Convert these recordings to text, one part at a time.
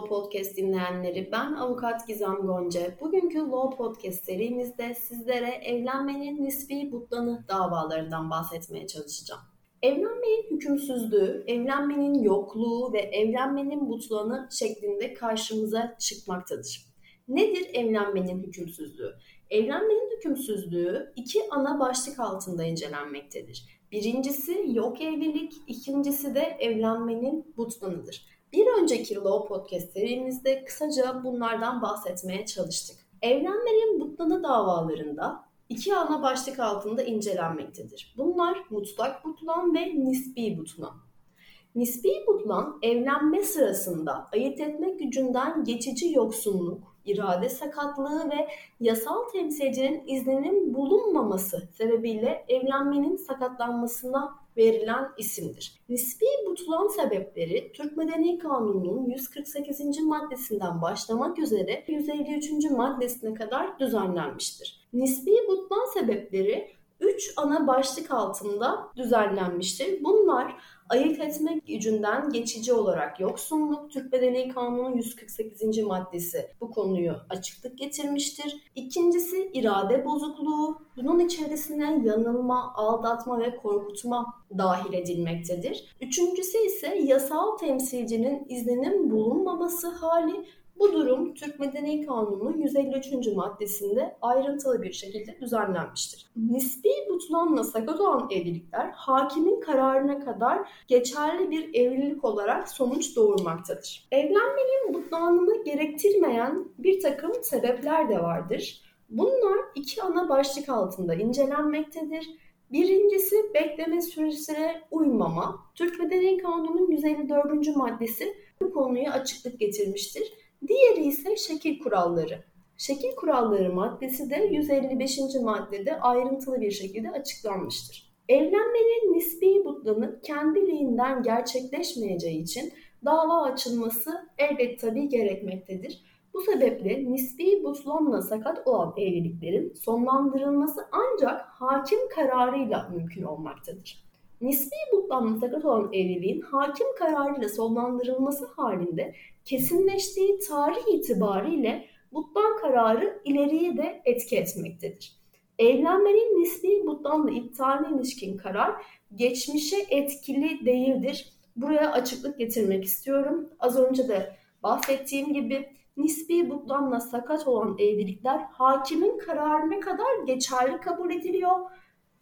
Law Podcast dinleyenleri. Ben avukat Gizem Gonca. Bugünkü Law Podcast serimizde sizlere evlenmenin nispi butlanı davalarından bahsetmeye çalışacağım. Evlenmenin hükümsüzlüğü, evlenmenin yokluğu ve evlenmenin butlanı şeklinde karşımıza çıkmaktadır. Nedir evlenmenin hükümsüzlüğü? Evlenmenin hükümsüzlüğü iki ana başlık altında incelenmektedir. Birincisi yok evlilik, ikincisi de evlenmenin butlanıdır. Bir önceki Law Podcast serimizde kısaca bunlardan bahsetmeye çalıştık. Evlenmenin butlanı davalarında iki ana başlık altında incelenmektedir. Bunlar mutlak butlan ve nispi butlan. Nispi butlan evlenme sırasında ayırt etme gücünden geçici yoksunluk, irade sakatlığı ve yasal temsilcinin izninin bulunmaması sebebiyle evlenmenin sakatlanmasına verilen isimdir. Nispi butlan sebepleri Türk Medeni Kanunu'nun 148. maddesinden başlamak üzere 153. maddesine kadar düzenlenmiştir. Nispi butlan sebepleri 3 ana başlık altında düzenlenmiştir. Bunlar ayırt etmek gücünden geçici olarak yoksunluk, Türk Bedeni Kanunu 148. maddesi bu konuyu açıklık getirmiştir. İkincisi irade bozukluğu, bunun içerisine yanılma, aldatma ve korkutma dahil edilmektedir. Üçüncüsü ise yasal temsilcinin izninin bulunmaması hali bu durum Türk Medeni Kanunu'nun 153. maddesinde ayrıntılı bir şekilde düzenlenmiştir. Nispi butlanla sakat olan evlilikler hakimin kararına kadar geçerli bir evlilik olarak sonuç doğurmaktadır. Evlenmenin butlanını gerektirmeyen bir takım sebepler de vardır. Bunlar iki ana başlık altında incelenmektedir. Birincisi bekleme süresine uymama. Türk Medeni Kanunu'nun 154. maddesi bu konuya açıklık getirmiştir. Diğeri ise şekil kuralları. Şekil kuralları maddesi de 155. maddede ayrıntılı bir şekilde açıklanmıştır. Evlenmenin nispi butlanı kendiliğinden gerçekleşmeyeceği için dava açılması elbet tabi gerekmektedir. Bu sebeple nispi butlanla sakat olan evliliklerin sonlandırılması ancak hakim kararıyla mümkün olmaktadır. Nispi butlanla sakat olan evliliğin hakim kararıyla sonlandırılması halinde kesinleştiği tarih itibariyle butlan kararı ileriye de etki etmektedir. Evlenmenin nispi butlanla iptaline ilişkin karar geçmişe etkili değildir. Buraya açıklık getirmek istiyorum. Az önce de bahsettiğim gibi nispi butlanla sakat olan evlilikler hakimin kararına kadar geçerli kabul ediliyor.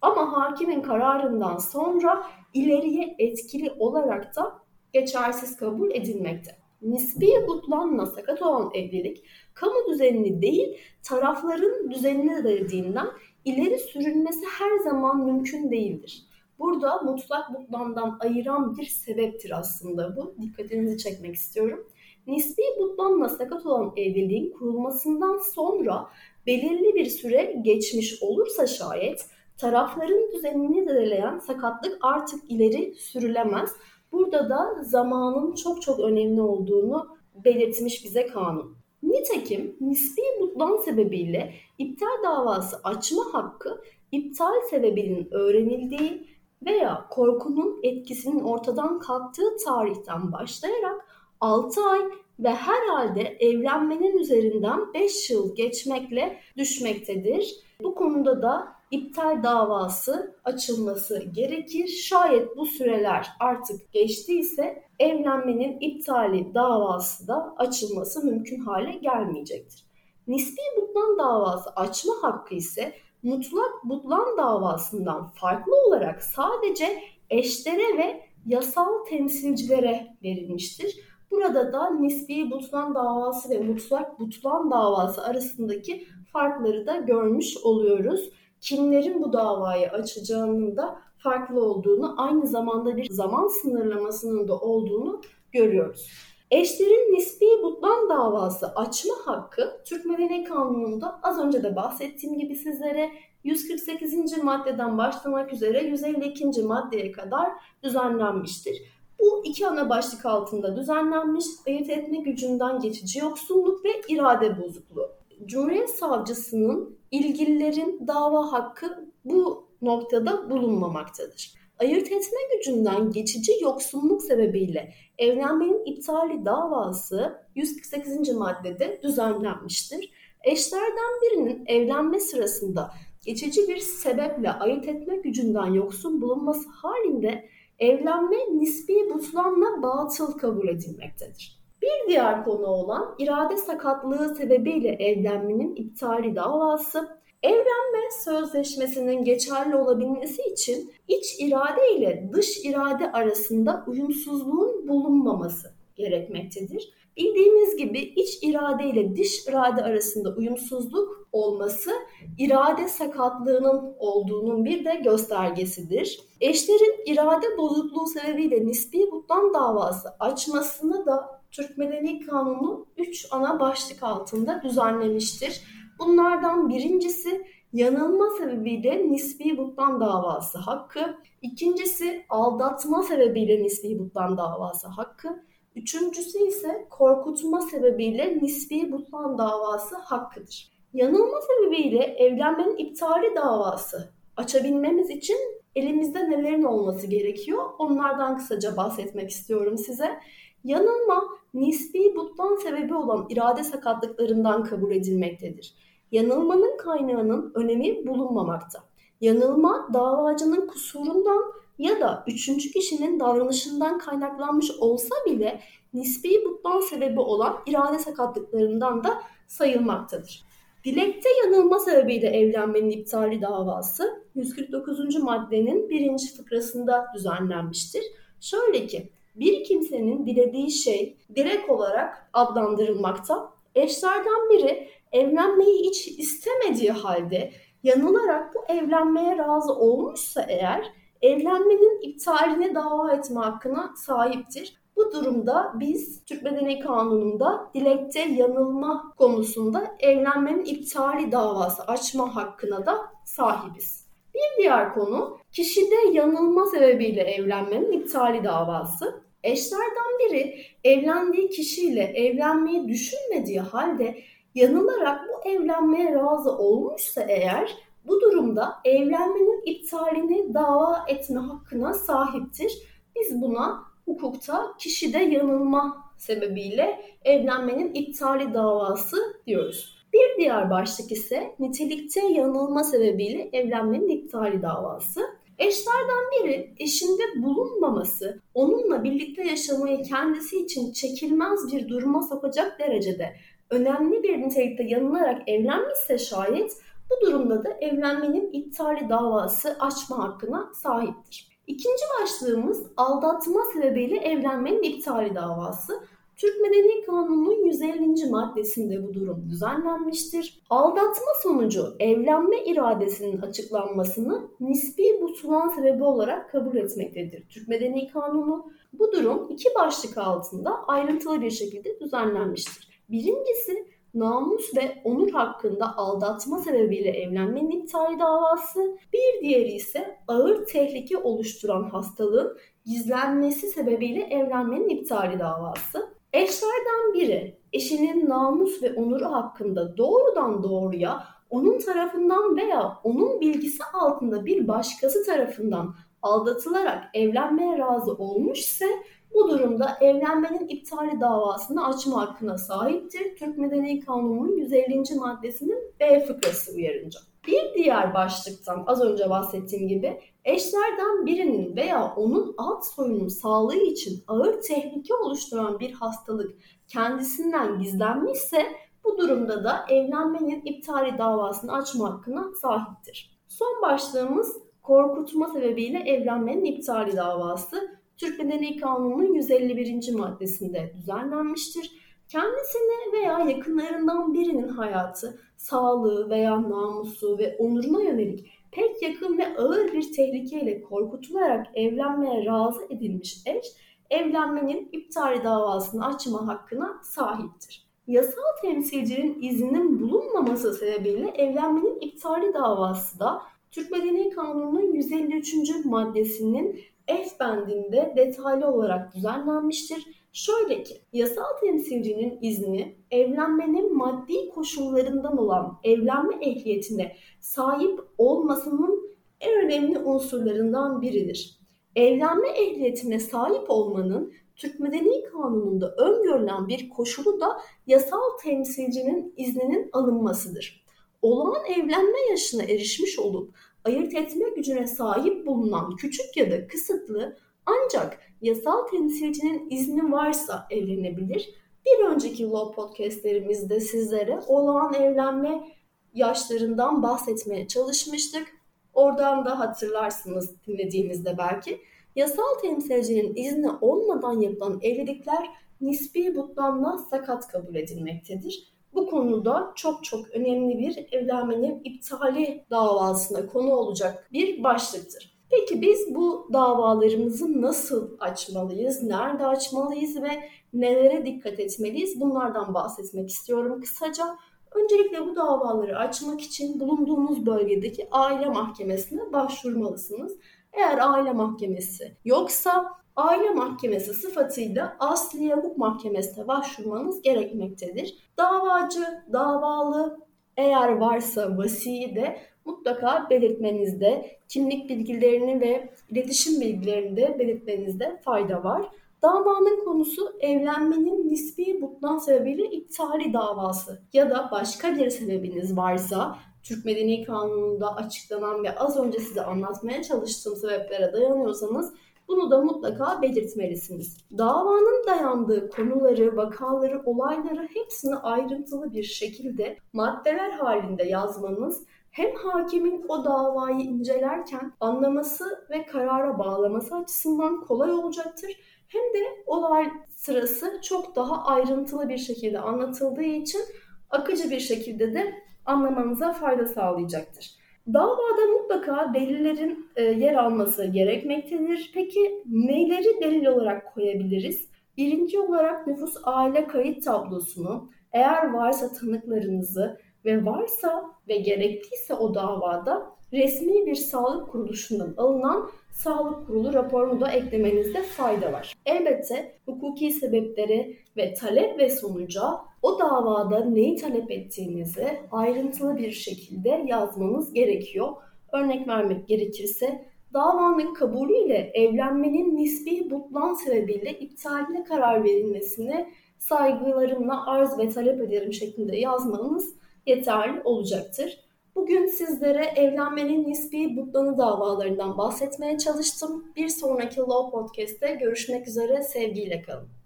Ama hakimin kararından sonra ileriye etkili olarak da geçersiz kabul edilmekte nispi butlanla sakat olan evlilik kamu düzenini değil tarafların düzenini verdiğinden ileri sürülmesi her zaman mümkün değildir. Burada mutlak butlandan ayıran bir sebeptir aslında bu. Dikkatinizi çekmek istiyorum. Nispi butlanla sakat olan evliliğin kurulmasından sonra belirli bir süre geçmiş olursa şayet tarafların düzenini zedeleyen sakatlık artık ileri sürülemez Burada da zamanın çok çok önemli olduğunu belirtmiş bize kanun. Nitekim nispi butlan sebebiyle iptal davası açma hakkı iptal sebebinin öğrenildiği veya korkunun etkisinin ortadan kalktığı tarihten başlayarak 6 ay ve herhalde evlenmenin üzerinden 5 yıl geçmekle düşmektedir. Bu konuda da iptal davası açılması gerekir. Şayet bu süreler artık geçtiyse evlenmenin iptali davası da açılması mümkün hale gelmeyecektir. Nispi butlan davası açma hakkı ise mutlak butlan davasından farklı olarak sadece eşlere ve yasal temsilcilere verilmiştir. Burada da nispi butlan davası ve mutlak butlan davası arasındaki farkları da görmüş oluyoruz kimlerin bu davayı açacağının da farklı olduğunu, aynı zamanda bir zaman sınırlamasının da olduğunu görüyoruz. Eşlerin nispi butlan davası açma hakkı Türk Medeni Kanunu'nda az önce de bahsettiğim gibi sizlere 148. maddeden başlamak üzere 152. maddeye kadar düzenlenmiştir. Bu iki ana başlık altında düzenlenmiş ayırt etme gücünden geçici yoksulluk ve irade bozukluğu. Cumhuriyet Savcısının ilgililerin dava hakkı bu noktada bulunmamaktadır. ayırt etme gücünden geçici yoksunluk sebebiyle evlenmenin iptali davası 148. maddede düzenlenmiştir. Eşlerden birinin evlenme sırasında geçici bir sebeple ayırt etme gücünden yoksun bulunması halinde evlenme nispi butlanla batıl kabul edilmektedir. Bir diğer konu olan irade sakatlığı sebebiyle evlenmenin iptali davası Evlenme sözleşmesinin geçerli olabilmesi için iç irade ile dış irade arasında uyumsuzluğun bulunmaması gerekmektedir. Bildiğimiz gibi iç irade ile dış irade arasında uyumsuzluk olması irade sakatlığının olduğunun bir de göstergesidir. Eşlerin irade bozukluğu sebebiyle nispi butlan davası açmasını da Türk Medeni Kanunu 3 ana başlık altında düzenlemiştir. Bunlardan birincisi yanılma sebebiyle nispi butlan davası hakkı, ikincisi aldatma sebebiyle nispi butlan davası hakkı, üçüncüsü ise korkutma sebebiyle nispi butlan davası hakkıdır. Yanılma sebebiyle evlenmenin iptali davası açabilmemiz için elimizde nelerin olması gerekiyor? Onlardan kısaca bahsetmek istiyorum size. Yanılma nispi butlan sebebi olan irade sakatlıklarından kabul edilmektedir. Yanılmanın kaynağının önemi bulunmamakta. Yanılma davacının kusurundan ya da üçüncü kişinin davranışından kaynaklanmış olsa bile nispi butlan sebebi olan irade sakatlıklarından da sayılmaktadır. Dilekte yanılma sebebiyle evlenmenin iptali davası 149. maddenin birinci fıkrasında düzenlenmiştir. Şöyle ki bir kimsenin dilediği şey direkt olarak adlandırılmakta. Eşlerden biri evlenmeyi hiç istemediği halde yanılarak bu evlenmeye razı olmuşsa eğer evlenmenin iptalini dava etme hakkına sahiptir. Bu durumda biz Türk Medeni Kanunu'nda dilekte yanılma konusunda evlenmenin iptali davası açma hakkına da sahibiz. Bir diğer konu kişide yanılma sebebiyle evlenmenin iptali davası. Eşlerden biri evlendiği kişiyle evlenmeyi düşünmediği halde yanılarak bu evlenmeye razı olmuşsa eğer bu durumda evlenmenin iptalini dava etme hakkına sahiptir. Biz buna hukukta kişide yanılma sebebiyle evlenmenin iptali davası diyoruz. Bir diğer başlık ise nitelikte yanılma sebebiyle evlenmenin iptali davası. Eşlerden biri eşinde bulunmaması, onunla birlikte yaşamayı kendisi için çekilmez bir duruma sokacak derecede önemli bir nitelikte yanılarak evlenmişse şayet bu durumda da evlenmenin iptali davası açma hakkına sahiptir. İkinci başlığımız aldatma sebebiyle evlenmenin iptali davası. Türk Medeni Kanunu'nun 150. maddesinde bu durum düzenlenmiştir. Aldatma sonucu evlenme iradesinin açıklanmasını nispi butulan sebebi olarak kabul etmektedir. Türk Medeni Kanunu bu durum iki başlık altında ayrıntılı bir şekilde düzenlenmiştir. Birincisi namus ve onur hakkında aldatma sebebiyle evlenmenin iptali davası, bir diğeri ise ağır tehlike oluşturan hastalığın gizlenmesi sebebiyle evlenmenin iptali davası. Eşlerden biri eşinin namus ve onuru hakkında doğrudan doğruya onun tarafından veya onun bilgisi altında bir başkası tarafından aldatılarak evlenmeye razı olmuşsa bu durumda evlenmenin iptali davasını açma hakkına sahiptir. Türk Medeni Kanunu'nun 150. maddesinin B fıkrası uyarınca. Bir diğer başlıktan az önce bahsettiğim gibi eşlerden birinin veya onun alt soyunun sağlığı için ağır tehlike oluşturan bir hastalık kendisinden gizlenmişse bu durumda da evlenmenin iptali davasını açma hakkına sahiptir. Son başlığımız korkutma sebebiyle evlenmenin iptali davası. Türk Medeni Kanunu'nun 151. maddesinde düzenlenmiştir. Kendisine veya yakınlarından birinin hayatı, sağlığı veya namusu ve onuruna yönelik pek yakın ve ağır bir tehlikeyle korkutularak evlenmeye razı edilmiş eş, evlenmenin iptali davasını açma hakkına sahiptir. Yasal temsilcinin izninin bulunmaması sebebiyle evlenmenin iptali davası da Türk Medeni Kanunu'nun 153. maddesinin F bendinde detaylı olarak düzenlenmiştir. Şöyle ki, yasal temsilcinin izni evlenmenin maddi koşullarından olan evlenme ehliyetine sahip olmasının en önemli unsurlarından biridir. Evlenme ehliyetine sahip olmanın Türk Medeni Kanunu'nda öngörülen bir koşulu da yasal temsilcinin izninin alınmasıdır. Olağan evlenme yaşına erişmiş olup ayırt etme gücüne sahip bulunan küçük ya da kısıtlı ancak yasal temsilcinin izni varsa evlenebilir. Bir önceki Law Podcast'lerimizde sizlere olağan evlenme yaşlarından bahsetmeye çalışmıştık. Oradan da hatırlarsınız dinlediğinizde belki. Yasal temsilcinin izni olmadan yapılan evlilikler nispi butlanma sakat kabul edilmektedir. Bu konuda çok çok önemli bir evlenmenin iptali davasına konu olacak bir başlıktır. Peki biz bu davalarımızı nasıl açmalıyız, nerede açmalıyız ve nelere dikkat etmeliyiz? Bunlardan bahsetmek istiyorum kısaca. Öncelikle bu davaları açmak için bulunduğunuz bölgedeki aile mahkemesine başvurmalısınız. Eğer aile mahkemesi yoksa aile mahkemesi sıfatıyla asliye hukuk mahkemesine başvurmanız gerekmektedir. Davacı, davalı eğer varsa vasiyi de mutlaka belirtmenizde, kimlik bilgilerini ve iletişim bilgilerini de belirtmenizde fayda var. Davanın konusu evlenmenin nispi butlan sebebiyle iptali davası ya da başka bir sebebiniz varsa Türk Medeni Kanunu'nda açıklanan ve az önce size anlatmaya çalıştığım sebeplere dayanıyorsanız bunu da mutlaka belirtmelisiniz. Davanın dayandığı konuları, vakaları, olayları hepsini ayrıntılı bir şekilde maddeler halinde yazmanız hem hakimin o davayı incelerken anlaması ve karara bağlaması açısından kolay olacaktır hem de olay sırası çok daha ayrıntılı bir şekilde anlatıldığı için akıcı bir şekilde de anlamanıza fayda sağlayacaktır. Davada mutlaka delillerin e, yer alması gerekmektedir. Peki neleri delil olarak koyabiliriz? Birinci olarak nüfus aile kayıt tablosunu, eğer varsa tanıklarınızı ve varsa ve gerekliyse o davada resmi bir sağlık kuruluşundan alınan sağlık kurulu raporunu da eklemenizde fayda var. Elbette hukuki sebepleri ve talep ve sonuca o davada neyi talep ettiğinizi ayrıntılı bir şekilde yazmanız gerekiyor. Örnek vermek gerekirse davanın kabulüyle evlenmenin nispi butlan sebebiyle iptaline karar verilmesini saygılarımla arz ve talep ederim şeklinde yazmanız yeterli olacaktır. Bugün sizlere evlenmenin nispi butlanı davalarından bahsetmeye çalıştım. Bir sonraki Law Podcast'te görüşmek üzere, sevgiyle kalın.